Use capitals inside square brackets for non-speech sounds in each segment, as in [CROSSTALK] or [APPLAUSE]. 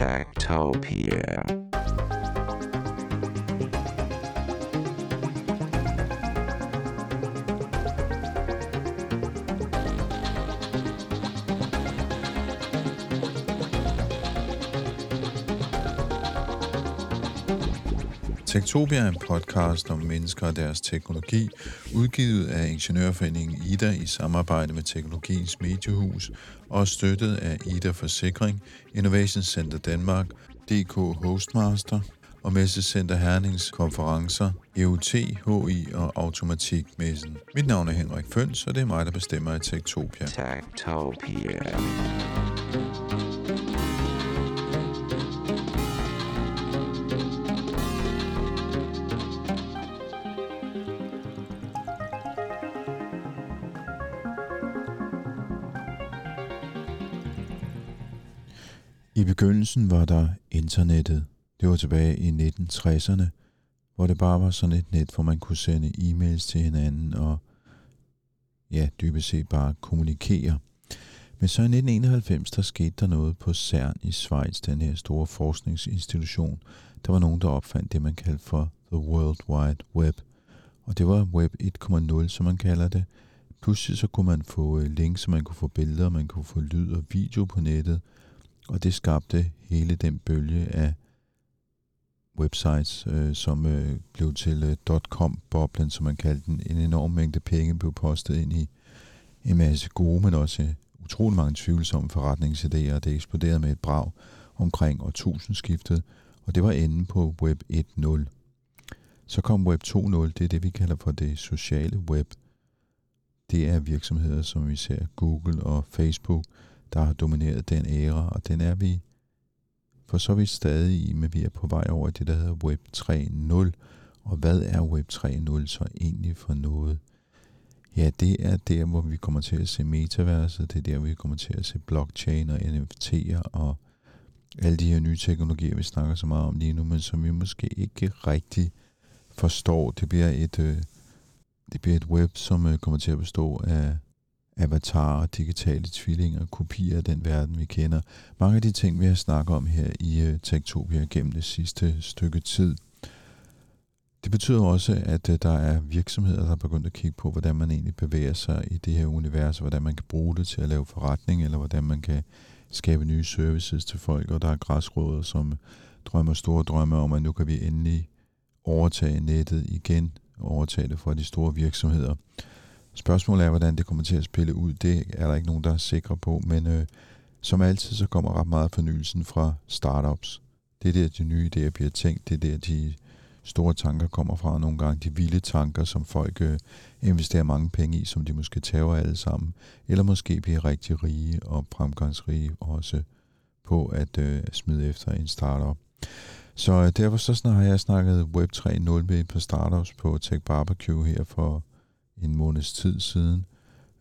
Tactopia. Techtopia. Tektopia er en podcast om mennesker og deres teknologi, udgivet af Ingeniørforeningen Ida i samarbejde med Teknologiens Mediehus og støttet af Ida Forsikring, Innovation Center Danmark, DK Hostmaster og Messecenter Hernings konferencer, EUT, HI og Automatikmessen. Mit navn er Henrik Føns, og det er mig, der bestemmer i Tektopia. Techtopia. Begyndelsen var der internettet. Det var tilbage i 1960'erne, hvor det bare var sådan et net, hvor man kunne sende e-mails til hinanden og ja, dybest set bare kommunikere. Men så i 1991, der skete der noget på CERN i Schweiz, den her store forskningsinstitution. Der var nogen, der opfandt det, man kaldte for The World Wide Web. Og det var Web 1.0, som man kalder det. Pludselig så kunne man få øh, links, så man kunne få billeder, man kunne få lyd og video på nettet. Og det skabte hele den bølge af websites, øh, som øh, blev til øh, .com-boblen, som man kaldte den. En enorm mængde penge blev postet ind i en masse gode, men også øh, utrolig mange tvivlsomme forretningsidéer, og det eksploderede med et brag omkring årtusindskiftet, og det var enden på Web 1.0. Så kom Web 2.0, det er det, vi kalder for det sociale web. Det er virksomheder, som vi ser Google og Facebook, der har domineret den æra, og den er vi for så vidt stadig i, men vi er på vej over i det, der hedder Web 3.0. Og hvad er Web 3.0 så egentlig for noget? Ja, det er der, hvor vi kommer til at se metaverset, det er der, hvor vi kommer til at se blockchain og NFT'er og alle de her nye teknologier, vi snakker så meget om lige nu, men som vi måske ikke rigtig forstår. Det bliver et, øh, det bliver et web, som øh, kommer til at bestå af avatarer, digitale tvillinger, kopier af den verden, vi kender. Mange af de ting, vi har snakket om her i øh, Tektopia gennem det sidste stykke tid. Det betyder også, at øh, der er virksomheder, der er begyndt at kigge på, hvordan man egentlig bevæger sig i det her univers, og hvordan man kan bruge det til at lave forretning, eller hvordan man kan skabe nye services til folk, og der er græsrødder, som drømmer store drømme om, at nu kan vi endelig overtage nettet igen, overtage det fra de store virksomheder. Spørgsmålet er, hvordan det kommer til at spille ud. Det er der ikke nogen, der er sikre på, men øh, som altid, så kommer ret meget fornyelsen fra startups. Det er der, de nye idéer bliver tænkt. Det er der, de store tanker kommer fra. Nogle gange de vilde tanker, som folk øh, investerer mange penge i, som de måske tager alle sammen. Eller måske bliver rigtig rige og fremgangsrige også på at øh, smide efter en startup. Så øh, derfor så snart har jeg snakket Web 3.0 med et par startups på Tech Barbecue her for en måneds tid siden.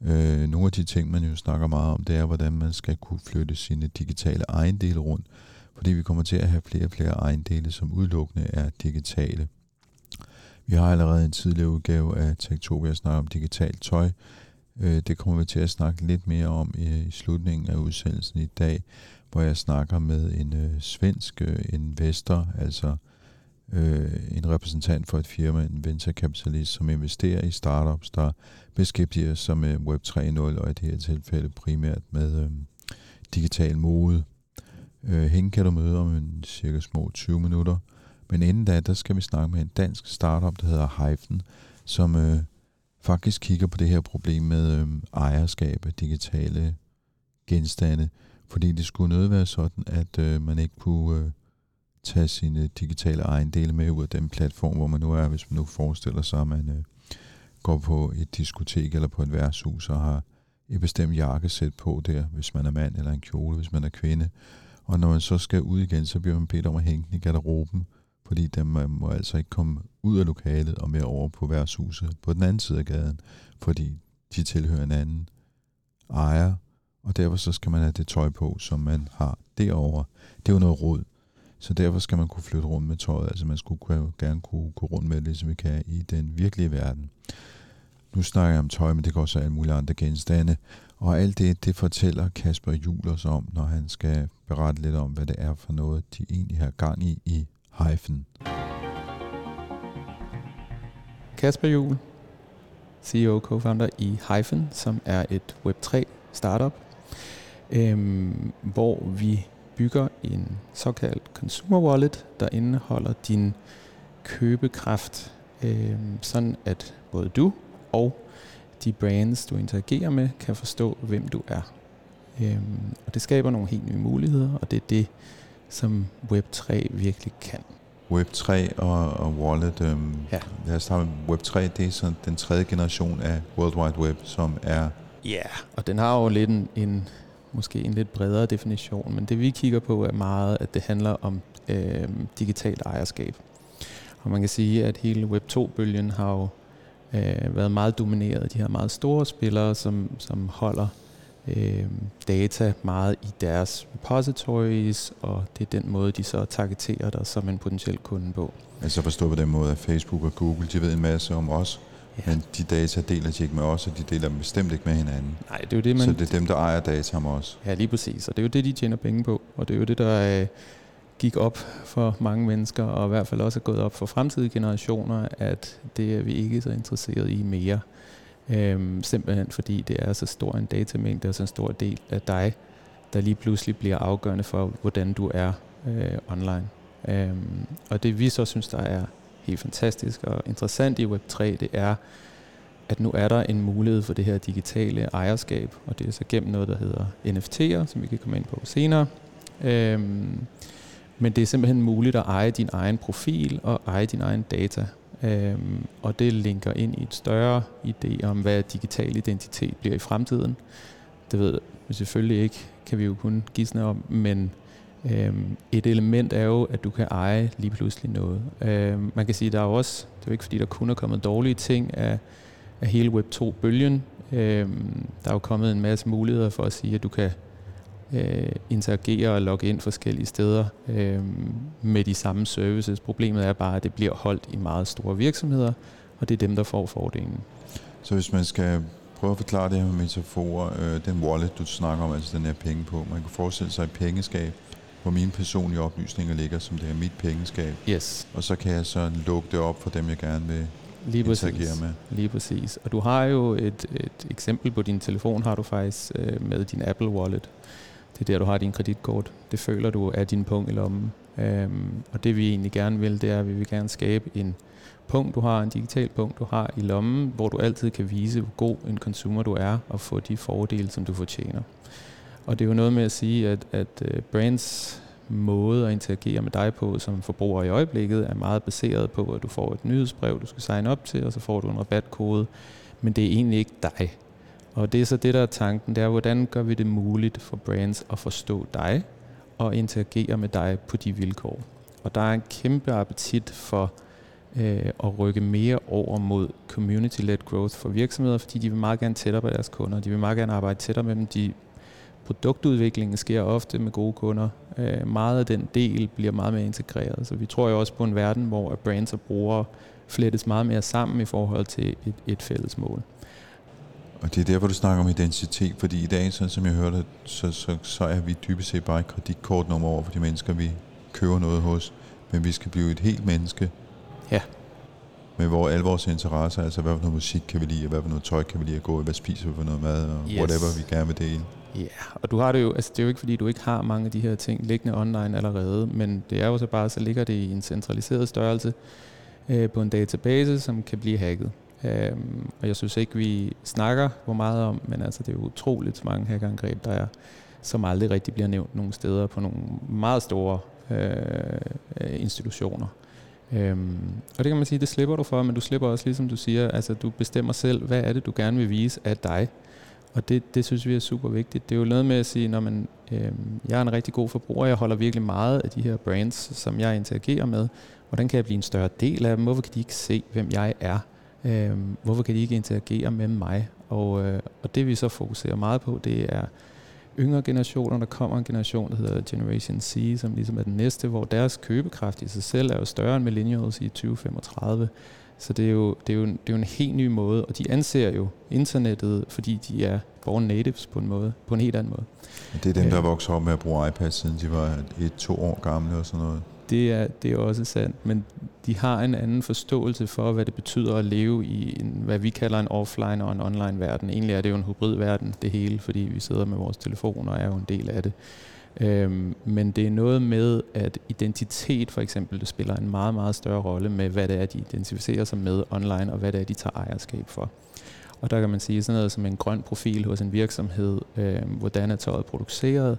Øh, nogle af de ting, man jo snakker meget om, det er, hvordan man skal kunne flytte sine digitale ejendele rundt, fordi vi kommer til at have flere og flere ejendele, som udelukkende er digitale. Vi har allerede en tidligere udgave af Tektopia snakker om digitalt tøj. Øh, det kommer vi til at snakke lidt mere om i, i slutningen af udsendelsen i dag, hvor jeg snakker med en øh, svensk øh, investor, altså øh, en repræsentant for et firma, en venturekapitalist, som investerer i startups, der beskæftiger sig med Web 3.0, og i det her tilfælde primært med øh, digital mode. Øh, hende kan du møde om en cirka små 20 minutter. Men inden da, der skal vi snakke med en dansk startup, der hedder Hyphen, som øh, faktisk kigger på det her problem med øh, ejerskab af digitale genstande, fordi det skulle nødt være sådan, at øh, man ikke kunne øh, tage sine digitale ejendele med ud af den platform, hvor man nu er, hvis man nu forestiller sig, at man øh, går på et diskotek eller på et værtshus og har et bestemt jakkesæt på der, hvis man er mand, eller en kjole, hvis man er kvinde. Og når man så skal ud igen, så bliver man bedt om at hænge den i garderoben, fordi dem, man må altså ikke komme ud af lokalet og mere over på værtshuset på den anden side af gaden, fordi de tilhører en anden ejer, og derfor så skal man have det tøj på, som man har derovre. Det er jo noget råd. Så derfor skal man kunne flytte rundt med tøjet. Altså man skulle kunne, gerne kunne gå rundt med det, som vi kan i den virkelige verden. Nu snakker jeg om tøj, men det går også alle mulige andre genstande. Og alt det, det fortæller Kasper Julers os om, når han skal berette lidt om, hvad det er for noget, de egentlig har gang i i Hyphen. Kasper Jul, CEO og co-founder i Hyphen, som er et Web3 startup, øhm, hvor vi bygger en såkaldt consumer wallet, der indeholder din købekraft, øhm, sådan at både du og de brands, du interagerer med, kan forstå, hvem du er. Øhm, og det skaber nogle helt nye muligheder, og det er det, som Web3 virkelig kan. Web3 og, og Wallet, øhm, ja. lad os starte med Web3, det er sådan den tredje generation af World Wide Web, som er... Ja, yeah, og den har jo lidt en, en, måske en lidt bredere definition, men det vi kigger på er meget, at det handler om øh, digitalt ejerskab. Og man kan sige, at hele Web2-bølgen har jo øh, været meget domineret af de her meget store spillere, som, som holder øh, data meget i deres repositories, og det er den måde, de så targeterer dig som en potentiel kunde på. Altså forstå på den måde, at Facebook og Google, de ved en masse om os, ja. men de data deler de ikke med os, og de deler dem bestemt ikke med hinanden. Nej, det er jo det, man... Så det er dem, der ejer data om os. Ja, lige præcis, og det er jo det, de tjener penge på, og det er jo det, der... Øh, gik op for mange mennesker, og i hvert fald også er gået op for fremtidige generationer, at det er vi ikke så interesseret i mere. Øhm, simpelthen fordi det er så stor en datamængde og så en stor del af dig, der lige pludselig bliver afgørende for, hvordan du er øh, online. Øhm, og det vi så synes, der er helt fantastisk og interessant i Web3, det er, at nu er der en mulighed for det her digitale ejerskab, og det er så gennem noget, der hedder NFT'er, som vi kan komme ind på senere. Øhm, men det er simpelthen muligt at eje din egen profil og eje din egen data. Øhm, og det linker ind i et større idé om, hvad digital identitet bliver i fremtiden. Det ved vi selvfølgelig ikke, kan vi jo kun gisne om, men øhm, et element er jo, at du kan eje lige pludselig noget. Øhm, man kan sige, at der er også, det er jo ikke fordi, der kun er kommet dårlige ting af, af hele Web2-bølgen. Øhm, der er jo kommet en masse muligheder for at sige, at du kan øh, interagere og logge ind forskellige steder øh, med de samme services. Problemet er bare, at det bliver holdt i meget store virksomheder, og det er dem, der får fordelen. Så hvis man skal prøve at forklare det her med metaforer, øh, den wallet, du snakker om, altså den her penge på, man kan forestille sig et pengeskab, hvor mine personlige oplysninger ligger, som det er mit pengeskab. Yes. Og så kan jeg så lukke det op for dem, jeg gerne vil Lige præcis. med. Lige præcis. Og du har jo et, et eksempel på din telefon, har du faktisk øh, med din Apple Wallet. Det er der, du har din kreditkort. Det føler du er din punkt i lommen. Øhm, og det vi egentlig gerne vil, det er, at vi vil gerne skabe en punkt, du har, en digital punkt, du har i lommen, hvor du altid kan vise, hvor god en consumer du er, og få de fordele, som du fortjener. Og det er jo noget med at sige, at, at øh, brands måde at interagere med dig på som forbruger i øjeblikket er meget baseret på, at du får et nyhedsbrev, du skal signe op til, og så får du en rabatkode. Men det er egentlig ikke dig. Og det er så det, der er tanken, det er, hvordan gør vi det muligt for brands at forstå dig og interagere med dig på de vilkår. Og der er en kæmpe appetit for øh, at rykke mere over mod community-led growth for virksomheder, fordi de vil meget gerne tættere på deres kunder. De vil meget gerne arbejde tættere med dem. De produktudviklingen sker ofte med gode kunder. Øh, meget af den del bliver meget mere integreret. Så vi tror jo også på en verden, hvor brands og brugere flettes meget mere sammen i forhold til et, et fælles mål. Og det er der, hvor du snakker om identitet, fordi i dag, sådan som jeg hørte, så, så, så er vi dybest set bare et kreditkortnummer over for de mennesker, vi køber noget hos. Men vi skal blive et helt menneske. Ja. Med hvor alle vores interesser, altså hvad for noget musik kan vi lide, hvad for noget tøj kan vi lide at gå i, hvad spiser vi for noget mad, og yes. whatever vi gerne vil dele. Ja, og du har det jo, altså det er jo ikke fordi, du ikke har mange af de her ting liggende online allerede, men det er jo så bare, så ligger det i en centraliseret størrelse øh, på en database, som kan blive hacket. Øhm, og jeg synes ikke, vi snakker hvor meget om, men altså det er jo utroligt mange hackerangreb, der er, som aldrig rigtig bliver nævnt nogle steder på nogle meget store øh, institutioner. Øhm, og det kan man sige, det slipper du for, men du slipper også, ligesom du siger, altså du bestemmer selv, hvad er det, du gerne vil vise af dig. Og det, det synes vi er super vigtigt. Det er jo noget med at sige, når man, øh, jeg er en rigtig god forbruger, jeg holder virkelig meget af de her brands, som jeg interagerer med. Hvordan kan jeg blive en større del af dem? Hvorfor kan de ikke se, hvem jeg er? Øh, hvorfor kan de ikke interagere med mig? Og, øh, og det vi så fokuserer meget på, det er yngre generationer. Der kommer en generation, der hedder Generation C, som ligesom er den næste, hvor deres købekraft i sig selv er jo større end millennials i 2035. Så det er, jo, det, er jo, det er jo en helt ny måde, og de anser jo internettet, fordi de er born natives på en måde, på en helt anden måde. Det er dem, der vokser op med at bruge iPad, siden de var et-to år gamle og sådan noget. Det er, det er også sandt, men de har en anden forståelse for, hvad det betyder at leve i en, hvad vi kalder en offline og en online verden. Egentlig er det jo en hybridverden, det hele, fordi vi sidder med vores telefoner og er jo en del af det. Øhm, men det er noget med, at identitet for eksempel, det spiller en meget, meget større rolle med, hvad det er, de identificerer sig med online, og hvad det er, de tager ejerskab for. Og der kan man sige sådan noget som en grøn profil hos en virksomhed, øh, hvordan er tøjet produceret.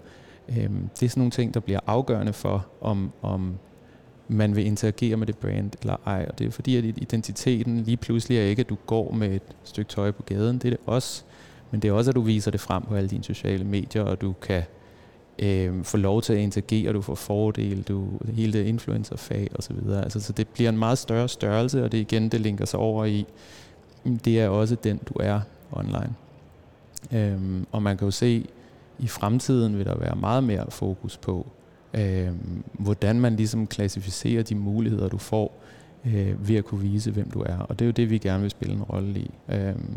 Øh, det er sådan nogle ting, der bliver afgørende for, om, om man vil interagere med det brand eller ej. Og det er fordi, at identiteten lige pludselig er ikke, at du går med et stykke tøj på gaden. Det er det også. Men det er også, at du viser det frem på alle dine sociale medier, og du kan øh, få lov til at interagere, du får fordel, du, hele det influencerfag osv. Altså, så det bliver en meget større størrelse, og det igen, det linker sig over i, mm, det er også den, du er online. Øhm, og man kan jo se, i fremtiden vil der være meget mere fokus på, øhm, hvordan man ligesom klassificerer de muligheder, du får, øh, ved at kunne vise, hvem du er. Og det er jo det, vi gerne vil spille en rolle i. Øhm.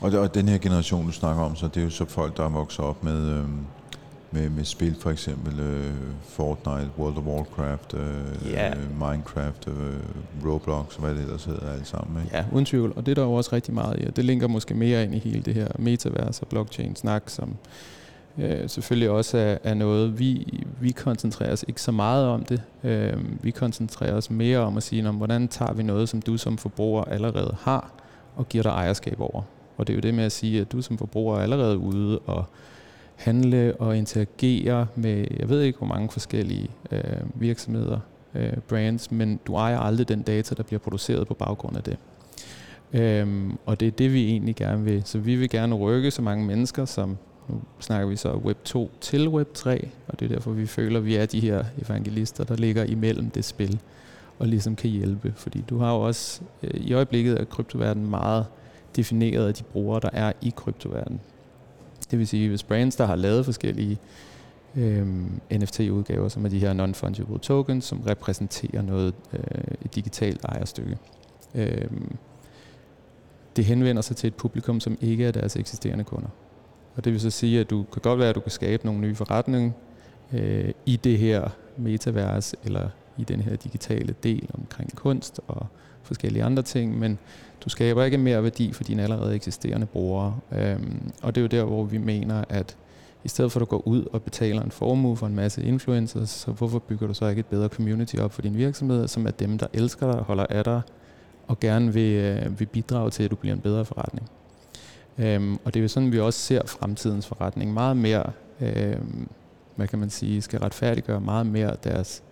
Og, og den her generation, du snakker om, så det er jo så folk, der er vokset op med... Øhm med, med spil, for eksempel uh, Fortnite, World of Warcraft, uh, yeah. Minecraft, uh, Roblox, hvad det ellers hedder alle sammen. Ikke? Ja, uden tvivl. Og det er der jo også rigtig meget i. Det linker måske mere ind i hele det her metavers og blockchain-snak, som øh, selvfølgelig også er, er noget, vi, vi koncentrerer os ikke så meget om det. Øh, vi koncentrerer os mere om at sige, om, hvordan tager vi noget, som du som forbruger allerede har, og giver dig ejerskab over. Og det er jo det med at sige, at du som forbruger er allerede ude og handle og interagere med, jeg ved ikke hvor mange forskellige øh, virksomheder, øh, brands, men du ejer aldrig den data, der bliver produceret på baggrund af det. Øhm, og det er det, vi egentlig gerne vil. Så vi vil gerne rykke så mange mennesker, som nu snakker vi så Web 2 til Web 3, og det er derfor, vi føler, at vi er de her evangelister, der ligger imellem det spil, og ligesom kan hjælpe. Fordi du har jo også, øh, i øjeblikket er kryptoverdenen meget defineret af de brugere, der er i kryptoverdenen. Det vil sige, hvis brands, der har lavet forskellige øh, NFT-udgaver, som er de her non-fungible tokens, som repræsenterer noget øh, et digitalt ejerstykke. Øh, det henvender sig til et publikum, som ikke er deres eksisterende kunder. Og det vil så sige, at du kan godt være, at du kan skabe nogle nye forretninger øh, i det her metavers, eller i den her digitale del omkring kunst og forskellige andre ting, men du skaber ikke mere værdi for dine allerede eksisterende brugere. Øhm, og det er jo der, hvor vi mener, at i stedet for at du går ud og betaler en formue for en masse influencers, så hvorfor bygger du så ikke et bedre community op for din virksomhed, som er dem, der elsker dig, holder af dig, og gerne vil, øh, vil bidrage til, at du bliver en bedre forretning. Øhm, og det er jo sådan, vi også ser fremtidens forretning meget mere, øhm, hvad kan man sige, skal retfærdiggøre meget mere deres,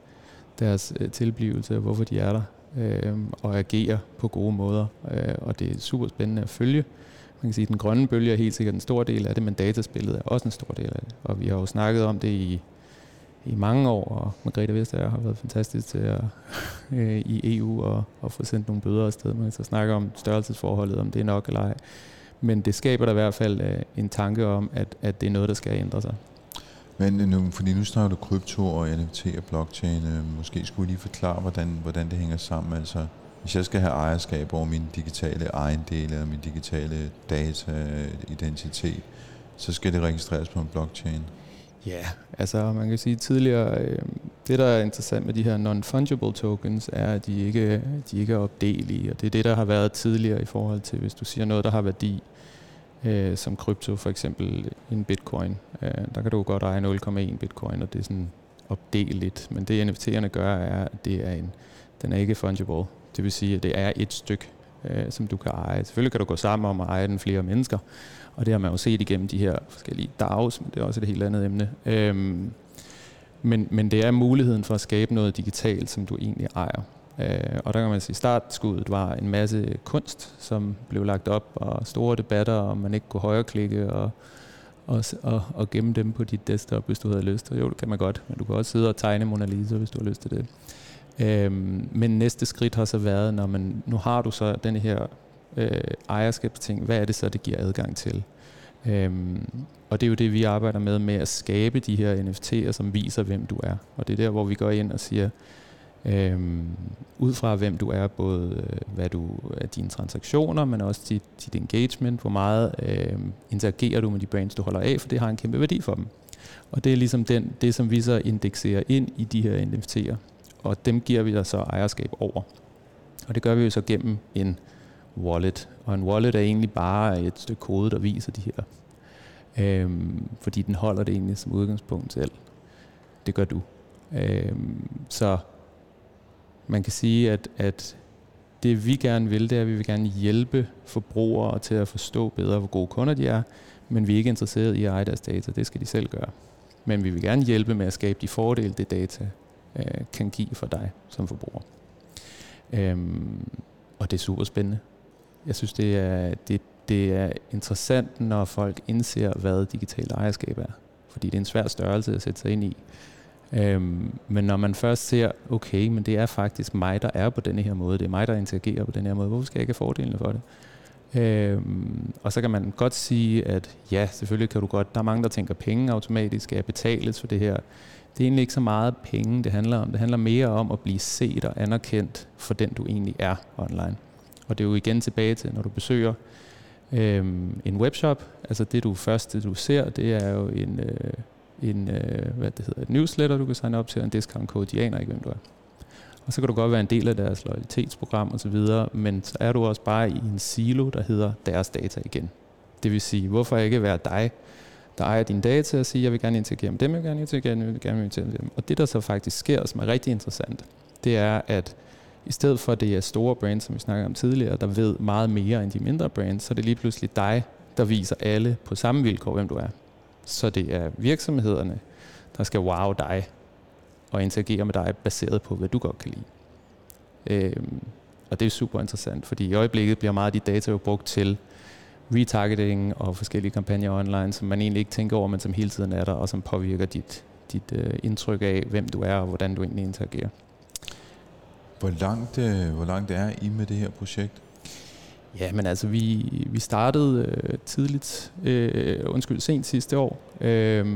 deres øh, tilblivelse, hvorfor de er der øhm, og agere på gode måder. Øh, og det er super spændende at følge. Man kan sige, at den grønne bølge er helt sikkert en stor del af det, men dataspillet er også en stor del af det. Og vi har jo snakket om det i, i mange år, og Margrethe Vestager har været fantastisk til at, [LAUGHS] øh, i EU og, og få sendt nogle bøder afsted. Man så snakke om størrelsesforholdet, om det er nok eller ej. Men det skaber der i hvert fald øh, en tanke om, at, at det er noget, der skal ændre sig. Men nu, fordi nu snakker du krypto og NFT og blockchain. Øh, måske skulle du lige forklare, hvordan, hvordan det hænger sammen. Altså, hvis jeg skal have ejerskab over min digitale ejendele og min digitale data, identitet, så skal det registreres på en blockchain. Ja, altså man kan sige tidligere, øh, det der er interessant med de her non-fungible tokens, er, at de ikke, de ikke er opdelige, og det er det, der har været tidligere i forhold til, hvis du siger noget, der har værdi, øh, som krypto, for eksempel en bitcoin. Øh, der kan du godt eje 0,1 bitcoin, og det er sådan opdeligt. Men det NFT'erne gør, er, at det er en, den er ikke fungible. Det vil sige, at det er et stykke, øh, som du kan eje. Selvfølgelig kan du gå sammen om at eje den flere mennesker, og det har man jo set igennem de her forskellige DAOs, men det er også et helt andet emne. Øh, men, men det er muligheden for at skabe noget digitalt, som du egentlig ejer. Øh, og der kan man sige, at startskuddet var en masse kunst, som blev lagt op, og store debatter, om man ikke kunne højreklikke og, og, og, og gemme dem på dit desktop, hvis du havde lyst. Og jo, det kan man godt, men du kan også sidde og tegne Mona Lisa, hvis du har lyst til det. Øhm, men næste skridt har så været, når man, nu har du så den her øh, ejerskabsting, hvad er det så, det giver adgang til? Øhm, og det er jo det, vi arbejder med, med at skabe de her NFT'er, som viser, hvem du er. Og det er der, hvor vi går ind og siger, Øhm, ud fra hvem du er, både øh, hvad du er dine transaktioner, men også dit, dit engagement, hvor meget øhm, interagerer du med de brands, du holder af, for det har en kæmpe værdi for dem. Og det er ligesom den, det, som vi så indekserer ind i de her NFT'er, og dem giver vi dig så ejerskab over. Og det gør vi jo så gennem en wallet, og en wallet er egentlig bare et stykke kode, der viser de her. Øhm, fordi den holder det egentlig som udgangspunkt selv. Det gør du. Øhm, så man kan sige, at, at det vi gerne vil, det er, at vi vil gerne hjælpe forbrugere til at forstå bedre, hvor gode kunder de er, men vi er ikke interesseret i at eje deres data, det skal de selv gøre. Men vi vil gerne hjælpe med at skabe de fordele, det data øh, kan give for dig som forbruger. Øhm, og det er super spændende. Jeg synes, det er, det, det er interessant, når folk indser, hvad digital ejerskab er. Fordi det er en svær størrelse at sætte sig ind i. Øhm, men når man først ser, okay, men det er faktisk mig, der er på denne her måde, det er mig, der interagerer på den her måde, hvorfor skal jeg ikke have fordelene for det? Øhm, og så kan man godt sige, at ja, selvfølgelig kan du godt, der er mange, der tænker penge automatisk, skal jeg betales for det her? Det er egentlig ikke så meget penge, det handler om. Det handler mere om at blive set og anerkendt for den, du egentlig er online. Og det er jo igen tilbage til, når du besøger øhm, en webshop, altså det du første du ser, det er jo en, øh, en øh, hvad det hedder, et newsletter, du kan signe op til, og en discount code, de aner ikke, hvem du er. Og så kan du godt være en del af deres loyalitetsprogram osv., men så er du også bare i en silo, der hedder deres data igen. Det vil sige, hvorfor ikke være dig, der ejer dine data og sige, jeg vil gerne interagere med dem, jeg vil gerne interagere med dem, jeg vil gerne interagere med dem. Og det, der så faktisk sker, som er rigtig interessant, det er, at i stedet for, at det er store brands, som vi snakkede om tidligere, der ved meget mere end de mindre brands, så er det lige pludselig dig, der viser alle på samme vilkår, hvem du er. Så det er virksomhederne, der skal wow dig og interagere med dig baseret på, hvad du godt kan lide. Øhm, og det er super interessant, fordi i øjeblikket bliver meget af de data jo brugt til retargeting og forskellige kampagner online, som man egentlig ikke tænker over, men som hele tiden er der, og som påvirker dit, dit øh, indtryk af, hvem du er og hvordan du egentlig interagerer. Hvor langt, øh, hvor langt er I med det her projekt? Ja, men altså, vi, vi startede øh, tidligt, øh, undskyld, sent sidste år, øh,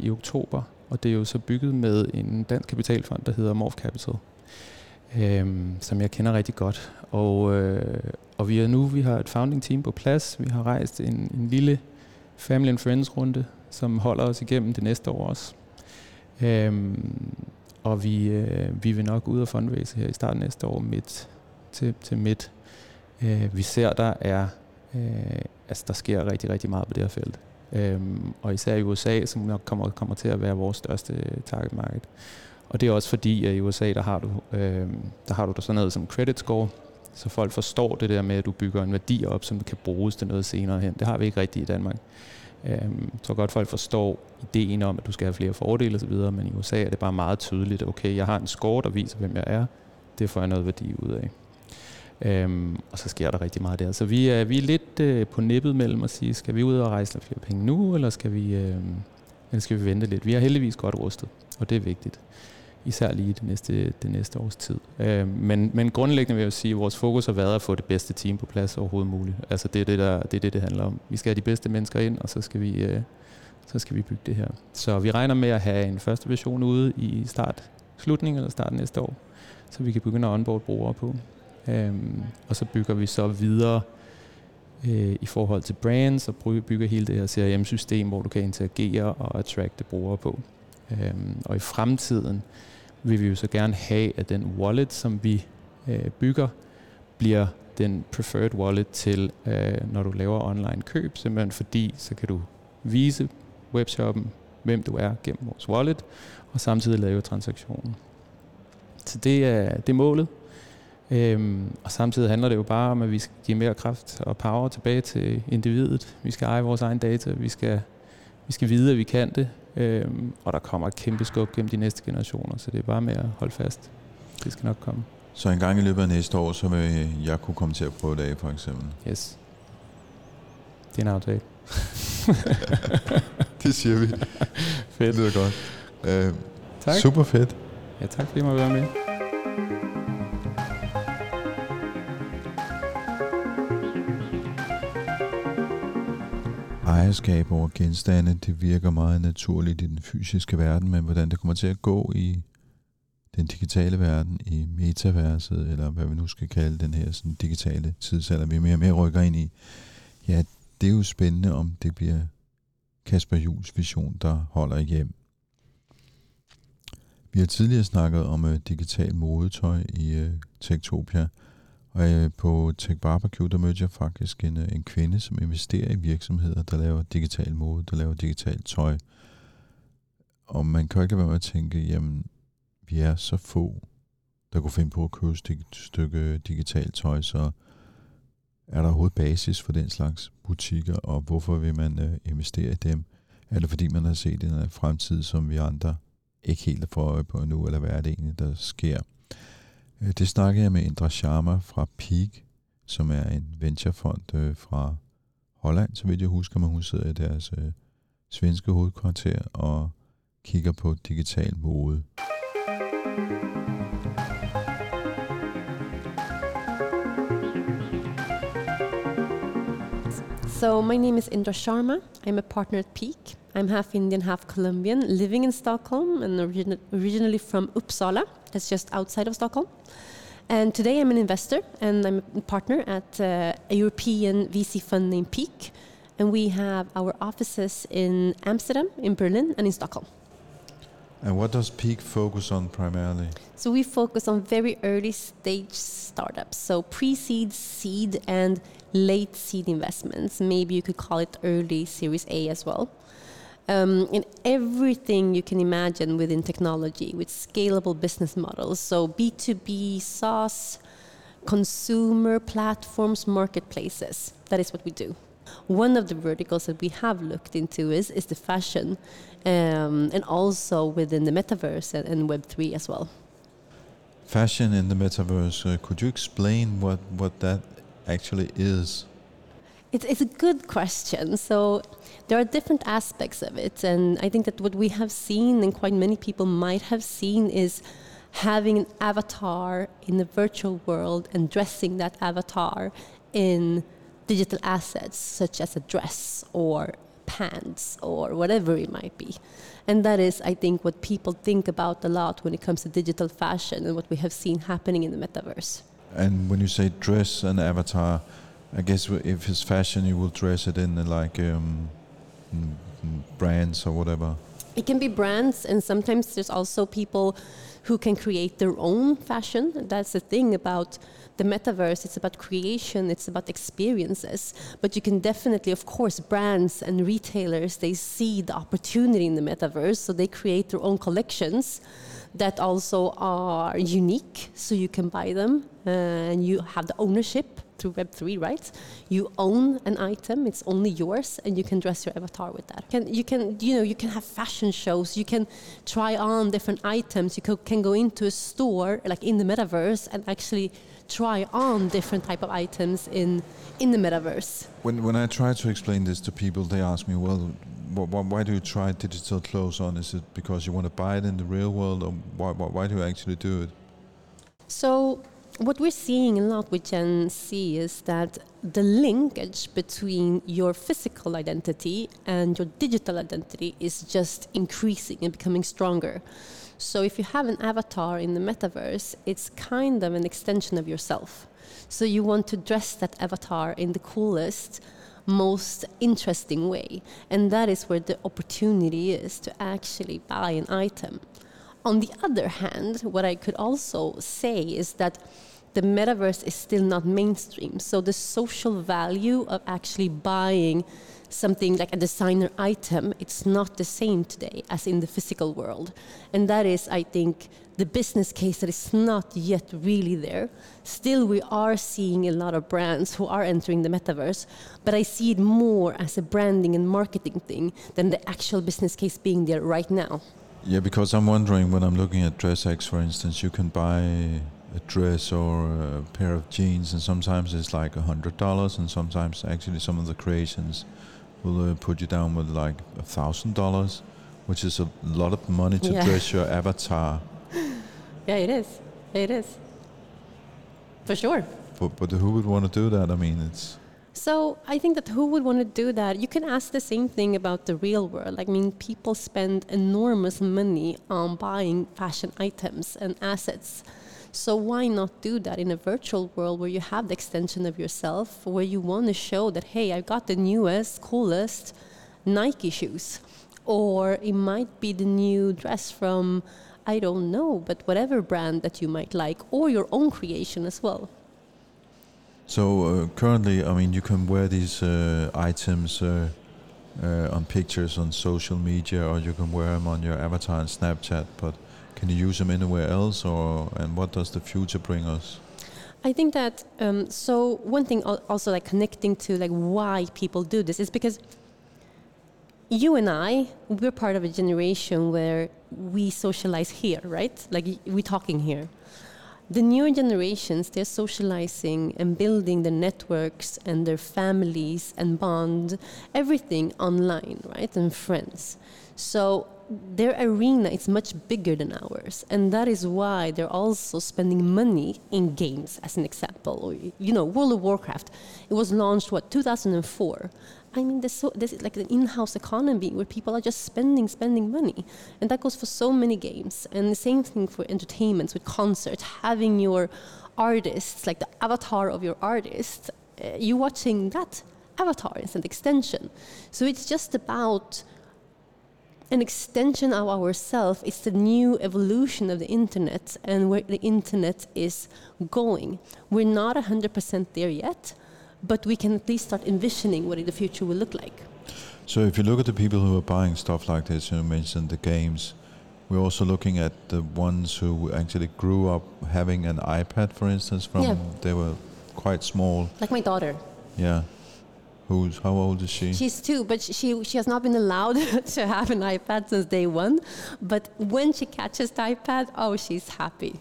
i oktober, og det er jo så bygget med en dansk kapitalfond, der hedder Morph Capital, øh, som jeg kender rigtig godt. Og, øh, og vi er nu, vi har et founding team på plads, vi har rejst en, en lille family and friends runde, som holder os igennem det næste år også. Øh, og vi, øh, vi vil nok ud og fundraise her i starten næste år midt til, til midt øh, vi ser, der er, øh, altså der sker rigtig, rigtig meget på det her felt. Øhm, og især i USA, som nok kommer, kommer til at være vores største target market. Og det er også fordi, at i USA, der har du, øh, der har du sådan noget som credit score, så folk forstår det der med, at du bygger en værdi op, som kan bruges til noget senere hen. Det har vi ikke rigtigt i Danmark. Øhm, jeg tror godt, folk forstår ideen om, at du skal have flere fordele osv., men i USA er det bare meget tydeligt, okay, jeg har en score, der viser, hvem jeg er. Det får jeg noget værdi ud af. Øhm, og så sker der rigtig meget der. Så vi er, vi er lidt øh, på nippet mellem at sige, skal vi ud og rejse flere penge nu, eller skal vi, øh, eller skal vi vente lidt? Vi er heldigvis godt rustet, og det er vigtigt. Især lige det næste, det næste års tid. Øh, men, men grundlæggende vil jeg sige, at vores fokus har været at få det bedste team på plads overhovedet muligt. Altså det er det, der, det, er det, det handler om. Vi skal have de bedste mennesker ind, og så skal vi, øh, så skal vi bygge det her. Så vi regner med at have en første version ude i start, slutningen eller start næste år, så vi kan begynde at onboard brugere på. Øhm, og så bygger vi så videre øh, i forhold til brands og bygger hele det her CRM-system, hvor du kan interagere og attracte brugere på. Øhm, og i fremtiden vil vi jo så gerne have, at den wallet, som vi øh, bygger, bliver den preferred wallet til, øh, når du laver online køb, simpelthen fordi så kan du vise webshoppen, hvem du er gennem vores wallet, og samtidig lave transaktionen. Så det er, det er målet. Øhm, og samtidig handler det jo bare om, at vi skal give mere kraft og power tilbage til individet. Vi skal eje vores egen data, vi skal, vi skal vide, at vi kan det, øhm, og der kommer et kæmpe skub gennem de næste generationer, så det er bare med at holde fast. Det skal nok komme. Så en gang i løbet af næste år, så vil jeg kunne komme til at prøve det af, for eksempel? Yes. Det er en aftale. [LAUGHS] det siger vi. [LAUGHS] fedt. Det lyder godt. Øh, tak. Super fedt. Ja, tak fordi jeg måtte være med. Ejerskab over genstande, det virker meget naturligt i den fysiske verden, men hvordan det kommer til at gå i den digitale verden, i metaverset, eller hvad vi nu skal kalde den her sådan digitale tidsalder, vi mere og mere rykker ind i, ja, det er jo spændende, om det bliver Kasper Jules vision, der holder hjem. Vi har tidligere snakket om uh, digital modetøj i uh, Tektopia, og på Tech Barbecue, der mødte jeg faktisk en, øh, en kvinde, som investerer i virksomheder, der laver digital mode, der laver digital tøj. Og man kan ikke være med at tænke, jamen, vi er så få, der kunne finde på at købe et stykke digitalt tøj, så er der overhovedet basis for den slags butikker, og hvorfor vil man øh, investere i dem? Er det fordi, man har set en øh, fremtid, som vi andre ikke helt får øje på nu, eller hvad er det egentlig, der sker? Øh, det snakkede jeg med Indra Sharma fra Peak, som er en venturefond øh, fra Holland, så vidt jeg husker, men hun sidder i deres øh, svenske hovedkvarter og kigger på digital mode. So, my name is Indra Sharma. I'm a partner at Peak. I'm half Indian, half Colombian, living in Stockholm and origin- originally from Uppsala, that's just outside of Stockholm. And today I'm an investor and I'm a partner at uh, a European VC fund named Peak. And we have our offices in Amsterdam, in Berlin, and in Stockholm. And what does Peak focus on primarily? So we focus on very early stage startups, so pre-seed, seed, and late seed investments. Maybe you could call it early Series A as well. Um, in everything you can imagine within technology, with scalable business models, so B2B, SaaS, consumer platforms, marketplaces. That is what we do. One of the verticals that we have looked into is, is the fashion, um, and also within the metaverse and, and Web3 as well. Fashion in the metaverse, uh, could you explain what, what that actually is? It's, it's a good question. So there are different aspects of it, and I think that what we have seen, and quite many people might have seen, is having an avatar in the virtual world and dressing that avatar in digital assets such as a dress or pants or whatever it might be. And that is, I think, what people think about a lot when it comes to digital fashion and what we have seen happening in the metaverse. And when you say dress and avatar, I guess if it's fashion, you will dress it in uh, like um, mm, mm, brands or whatever. It can be brands, and sometimes there's also people who can create their own fashion. That's the thing about the metaverse. It's about creation, it's about experiences. But you can definitely, of course, brands and retailers, they see the opportunity in the metaverse, so they create their own collections that also are unique, so you can buy them uh, and you have the ownership through Web3, right? You own an item; it's only yours, and you can dress your avatar with that. Can, you can, you know, you can have fashion shows. You can try on different items. You can, can go into a store, like in the metaverse, and actually try on different type of items in in the metaverse. When when I try to explain this to people, they ask me, "Well, wh- why do you try digital clothes on? Is it because you want to buy it in the real world, or why why, why do you actually do it?" So what we're seeing a lot with Gen Z is that the linkage between your physical identity and your digital identity is just increasing and becoming stronger. So if you have an avatar in the metaverse, it's kind of an extension of yourself. So you want to dress that avatar in the coolest, most interesting way. And that is where the opportunity is to actually buy an item. On the other hand, what I could also say is that the metaverse is still not mainstream. So the social value of actually buying something like a designer item, it's not the same today as in the physical world. And that is, I think, the business case that is not yet really there. Still, we are seeing a lot of brands who are entering the metaverse, but I see it more as a branding and marketing thing than the actual business case being there right now. Yeah, because I'm wondering when I'm looking at DressX, for instance, you can buy a dress or a pair of jeans, and sometimes it's like a hundred dollars, and sometimes actually some of the creations will uh, put you down with like a thousand dollars, which is a lot of money to Yeah. dress your avatar. [LAUGHS] Yeah, it is. It is. For sure. But but who would want to do that? I mean, it's So I think that who would want to do that? You can ask the same thing about the real world. I mean, people spend enormous money on buying fashion items and assets. So why not do that in a virtual world where you have the extension of yourself, where you want to show that hey, I got the newest, coolest Nike shoes, or it might be the new dress from I don't know, but whatever brand that you might like, or your own creation as well. So uh, currently, I mean, you can wear these uh, items uh, uh, on pictures on social media, or you can wear them on your avatar on Snapchat. But can you use them anywhere else, or and what does the future bring us? I think that um, so one thing also like connecting to like why people do this is because you and I we're part of a generation where we socialize here, right? Like we're talking here. The newer generations, they're socializing and building their networks and their families and bond, everything online, right? And friends. So their arena is much bigger than ours. And that is why they're also spending money in games, as an example. You know, World of Warcraft, it was launched, what, 2004? I mean, there's, so, there's like an in-house economy where people are just spending, spending money, and that goes for so many games. And the same thing for entertainments with concerts, having your artists, like the avatar of your artist, uh, you watching that avatar is an extension. So it's just about an extension of ourselves. It's the new evolution of the internet and where the internet is going. We're not 100% there yet, but we can at least start envisioning what the future will look like. So if you look at the people who are buying stuff like this, you mentioned the games. We're also looking at the ones who actually grew up having an iPad, for instance, from Yeah. they were quite small. Like my daughter. Yeah. Who's how old is she? She's two, but she she has not been allowed [LAUGHS] to have an iPad since day one. But when she catches the iPad, oh, she's happy.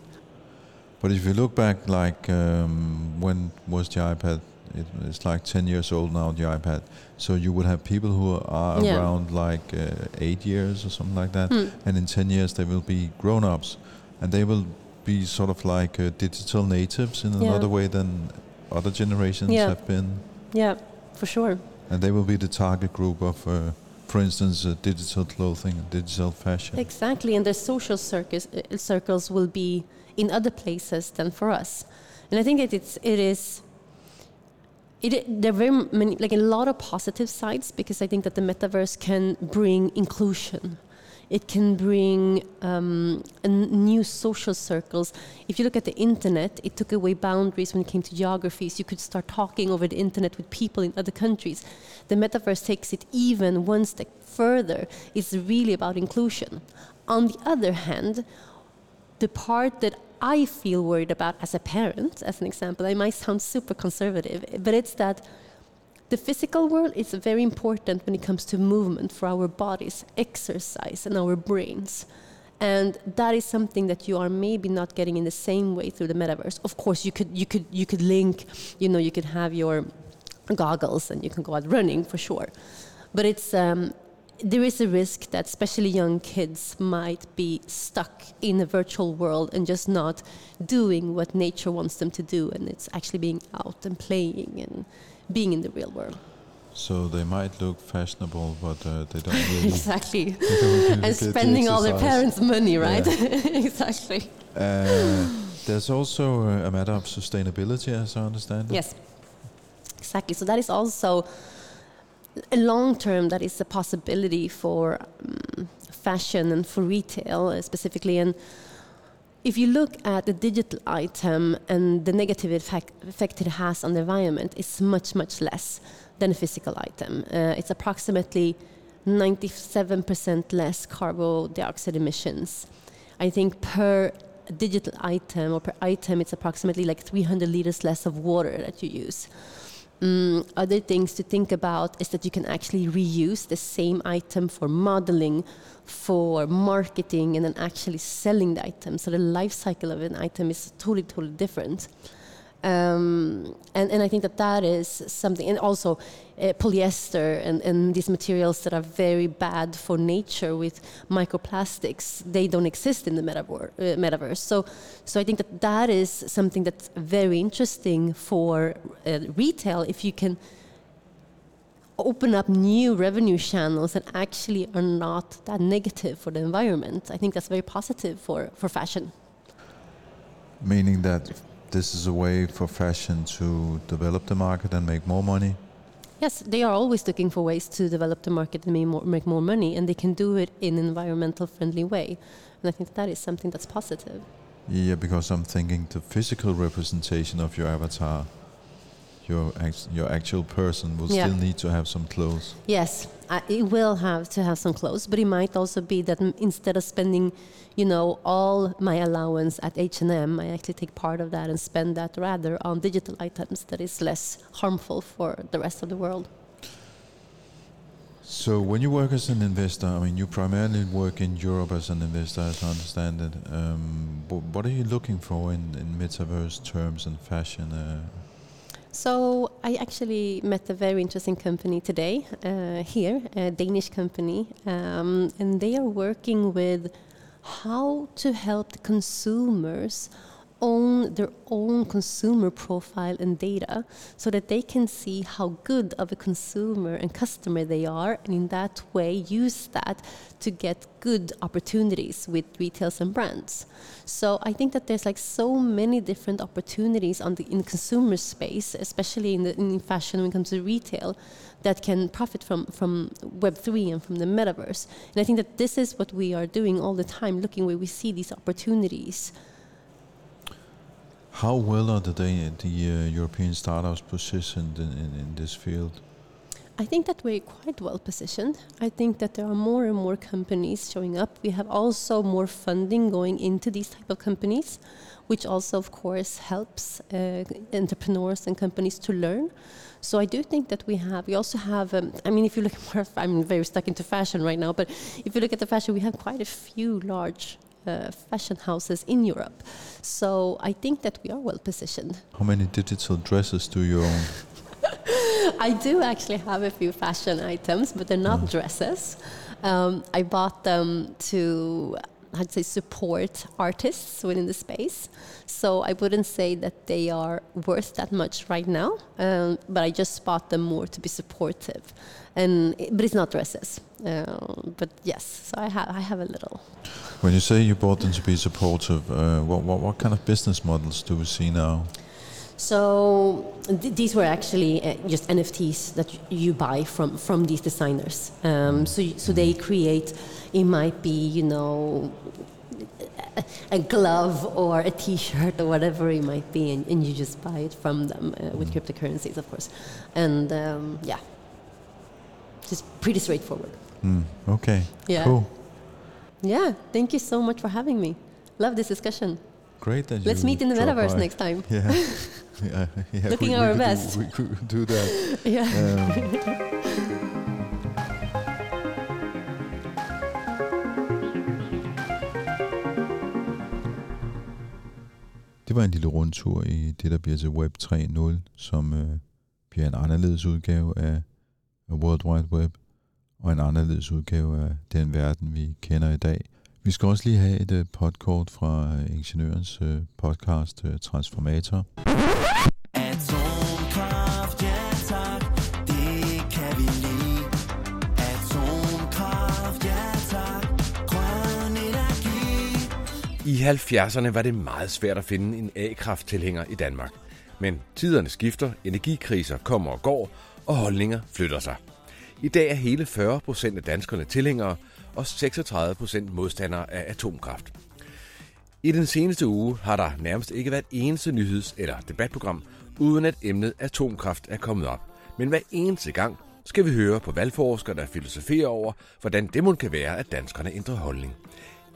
But if you look back, like um, when was the iPad? It, it's like 10 years old now, the iPad. So you would have people who are Yeah. around like uh, eight years or something like that. Hmm. And in 10 years, they will be grown ups. And they will be sort of like uh, digital natives in Yeah. another way than other generations Yeah. have been. Yeah, for sure. And they will be the target group of, uh, for instance, uh, digital clothing, digital fashion. Exactly, and their social circus, uh, circles will be in other places than for us. And I think that it's it is. It, there are very many, like a lot of positive sides because I think that the metaverse can bring inclusion. It can bring um, new social circles. If you look at the internet, it took away boundaries when it came to geographies. You could start talking over the internet with people in other countries. The metaverse takes it even one step further. It's really about inclusion. On the other hand, the part that I feel worried about as a parent, as an example, I might sound super conservative, but it's that the physical world is very important when it comes to movement for our bodies, exercise, and our brains. And that is something that you are maybe not getting in the same way through the metaverse. Of course, you could you could you could link, you know, you could have your goggles and you can go out running for sure. But it's um, there is a risk that especially young kids might be stuck in a virtual world and just not doing what nature wants them to do, and it's actually being out and playing and being in the real world. So they might look fashionable, but uh, they don't [LAUGHS] really. exactly. [LAUGHS] they don't really and get the spending all their parents' money, right? [LAUGHS] exactly. Uh, there's also uh, a matter of sustainability, as I understand. it. Yes, exactly. So that is also a long term. That is a possibility for um, fashion and for retail uh, specifically. And if you look at the digital item and the negative effect, effect it has on the environment, it's much much less than a physical item. Uh, it's approximately 97% less carbon dioxide emissions. I think per digital item or per item, it's approximately like 300 liters less of water that you use. Mm, other things to think about is that you can actually reuse the same item for modeling, for marketing, and then actually selling the item. So the life cycle of an item is totally, totally different. Um, and, and I think that that is something, and also uh, polyester and, and these materials that are very bad for nature with microplastics, they don't exist in the uh, metaverse. So, so I think that that is something that's very interesting for uh, retail if you can open up new revenue channels that actually are not that negative for the environment. I think that's very positive for, for fashion. Meaning that this is a way for fashion to develop the market and make more money? Yes, they are always looking for ways to develop the market and make more, make more money, and they can do it in an environmental friendly way. And I think that is something that's positive. Yeah, because I'm thinking the physical representation of your avatar, your act- your actual person, will Yeah. still need to have some clothes. Yes, uh, it will have to have some clothes, but it might also be that m- instead of spending, you know, all my allowance at H&M, I actually take part of that and spend that rather on digital items that is less harmful for the rest of the world. So when you work as an investor, I mean, you primarily work in Europe as an investor, as I understand it. Um, wh- what are you looking for in, in metaverse terms and fashion? Uh, So I actually met a very interesting company today uh, here, a Danish company, um, and they are working with how to help the consumers own their own consumer profile and data so that they can see how good of a consumer and customer they are and in that way use that to get good opportunities with retails and brands. So i think that there's like so many different opportunities on the in consumer space especially in the in fashion when it comes to retail that can profit from from web3 and from the metaverse. And i think that this is what we are doing all the time looking where we see these opportunities how well are the, the uh, European startups positioned in, in, in this field? I think that we're quite well positioned. I think that there are more and more companies showing up. We have also more funding going into these type of companies, which also, of course, helps uh, entrepreneurs and companies to learn. So I do think that we have. We also have. Um, I mean, if you look at [LAUGHS] I'm very stuck into fashion right now. But if you look at the fashion, we have quite a few large uh, fashion houses in Europe. So I think that we are well positioned. How many digital dresses do you own? [LAUGHS] I do actually have a few fashion items, but they're not dresses. Um, I bought them to, I'd say, support artists within the space. So I wouldn't say that they are worth that much right now, um, but I just bought them more to be supportive. And but it's not dresses. Um, but yes, so I have I have a little. When you say you bought them to be supportive, uh, what, what, what kind of business models do we see now? So th- these were actually uh, just NFTs that you buy from from these designers. Um, so so they create. It might be you know a, a glove or a T-shirt or whatever it might be, and, and you just buy it from them uh, with cryptocurrencies, of course. And um, yeah, just pretty straightforward. Hmm, okay, Yeah. cool. Yeah. Thank you so much for having me. Love this discussion. Great that Let's meet in the metaverse by. next time. Yeah, [LAUGHS] yeah, yeah. Looking we, our we best. Do, we could do that. [LAUGHS] Yeah. Um, det var en lille rundtur i det, der bliver til Web 3.0, som øh, bliver en anderledes udgave af, af World Wide Web, og en anderledes udgave af den verden, vi kender i dag. Vi skal også lige have et øh, podkort fra øh, Ingeniørens øh, podcast Transformator. Atomkraft, ja tak, det kan vi lide. Atomkraft, ja tak, grøn energi. I 70'erne var det meget svært at finde en A-krafttilhænger i Danmark. Men tiderne skifter, energikriser kommer og går, og holdninger flytter sig. I dag er hele 40 procent af danskerne tilhængere, og 36 procent modstandere af atomkraft. I den seneste uge har der nærmest ikke været eneste nyheds- eller debatprogram, uden at emnet atomkraft er kommet op. Men hver eneste gang skal vi høre på valgforskere, der filosoferer over, hvordan det må kan være, at danskerne ændrer holdning.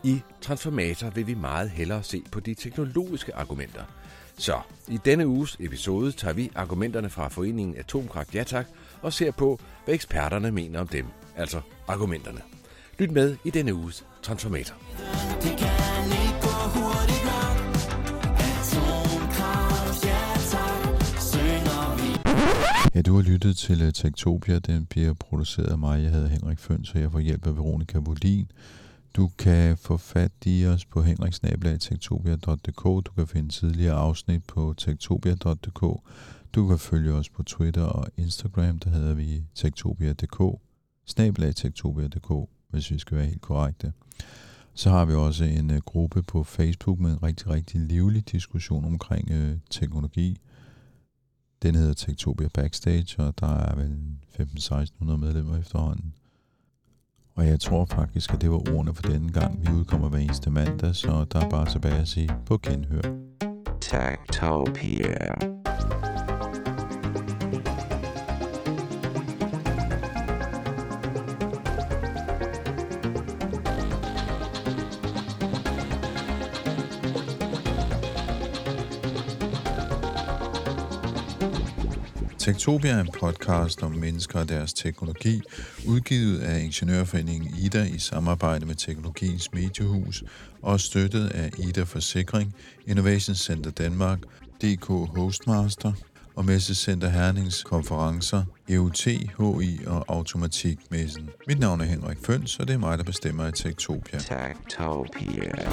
I Transformator vil vi meget hellere se på de teknologiske argumenter. Så i denne uges episode tager vi argumenterne fra foreningen Atomkraft Ja Tak og ser på, hvad eksperterne mener om dem, altså argumenterne. Lyt med i denne uges Transformator. Det kan ikke gå hurtigt nok. Atomkraft, ja tak, synger vi. Ja, du har lyttet til uh, Tektopia. Den bliver produceret af mig. Jeg hedder Henrik Føns, og jeg får hjælp af Veronika Volin. Du kan få fat i os på henriksnabelagtektopia.dk. Du kan finde tidligere afsnit på tektopia.dk. Du kan følge os på Twitter og Instagram, der hedder vi tektopia.dk, snabelag tektopia.dk, hvis vi skal være helt korrekte. Så har vi også en uh, gruppe på Facebook med en rigtig, rigtig livlig diskussion omkring uh, teknologi. Den hedder Tektopia Backstage, og der er vel 15-1600 medlemmer efterhånden. Og jeg tror faktisk, at det var ordene for denne gang. Vi udkommer hver eneste mandag, så der er bare tilbage at sige på genhør. Tektopia. Tektopia er en podcast om mennesker og deres teknologi, udgivet af Ingeniørforeningen Ida i samarbejde med Teknologiens Mediehus og støttet af Ida Forsikring, Innovation Center Danmark, DK Hostmaster og Messecenter Hernings konferencer, EUT, HI og Automatikmessen. Mit navn er Henrik Føns, og det er mig, der bestemmer i Tektopia. Tektopia.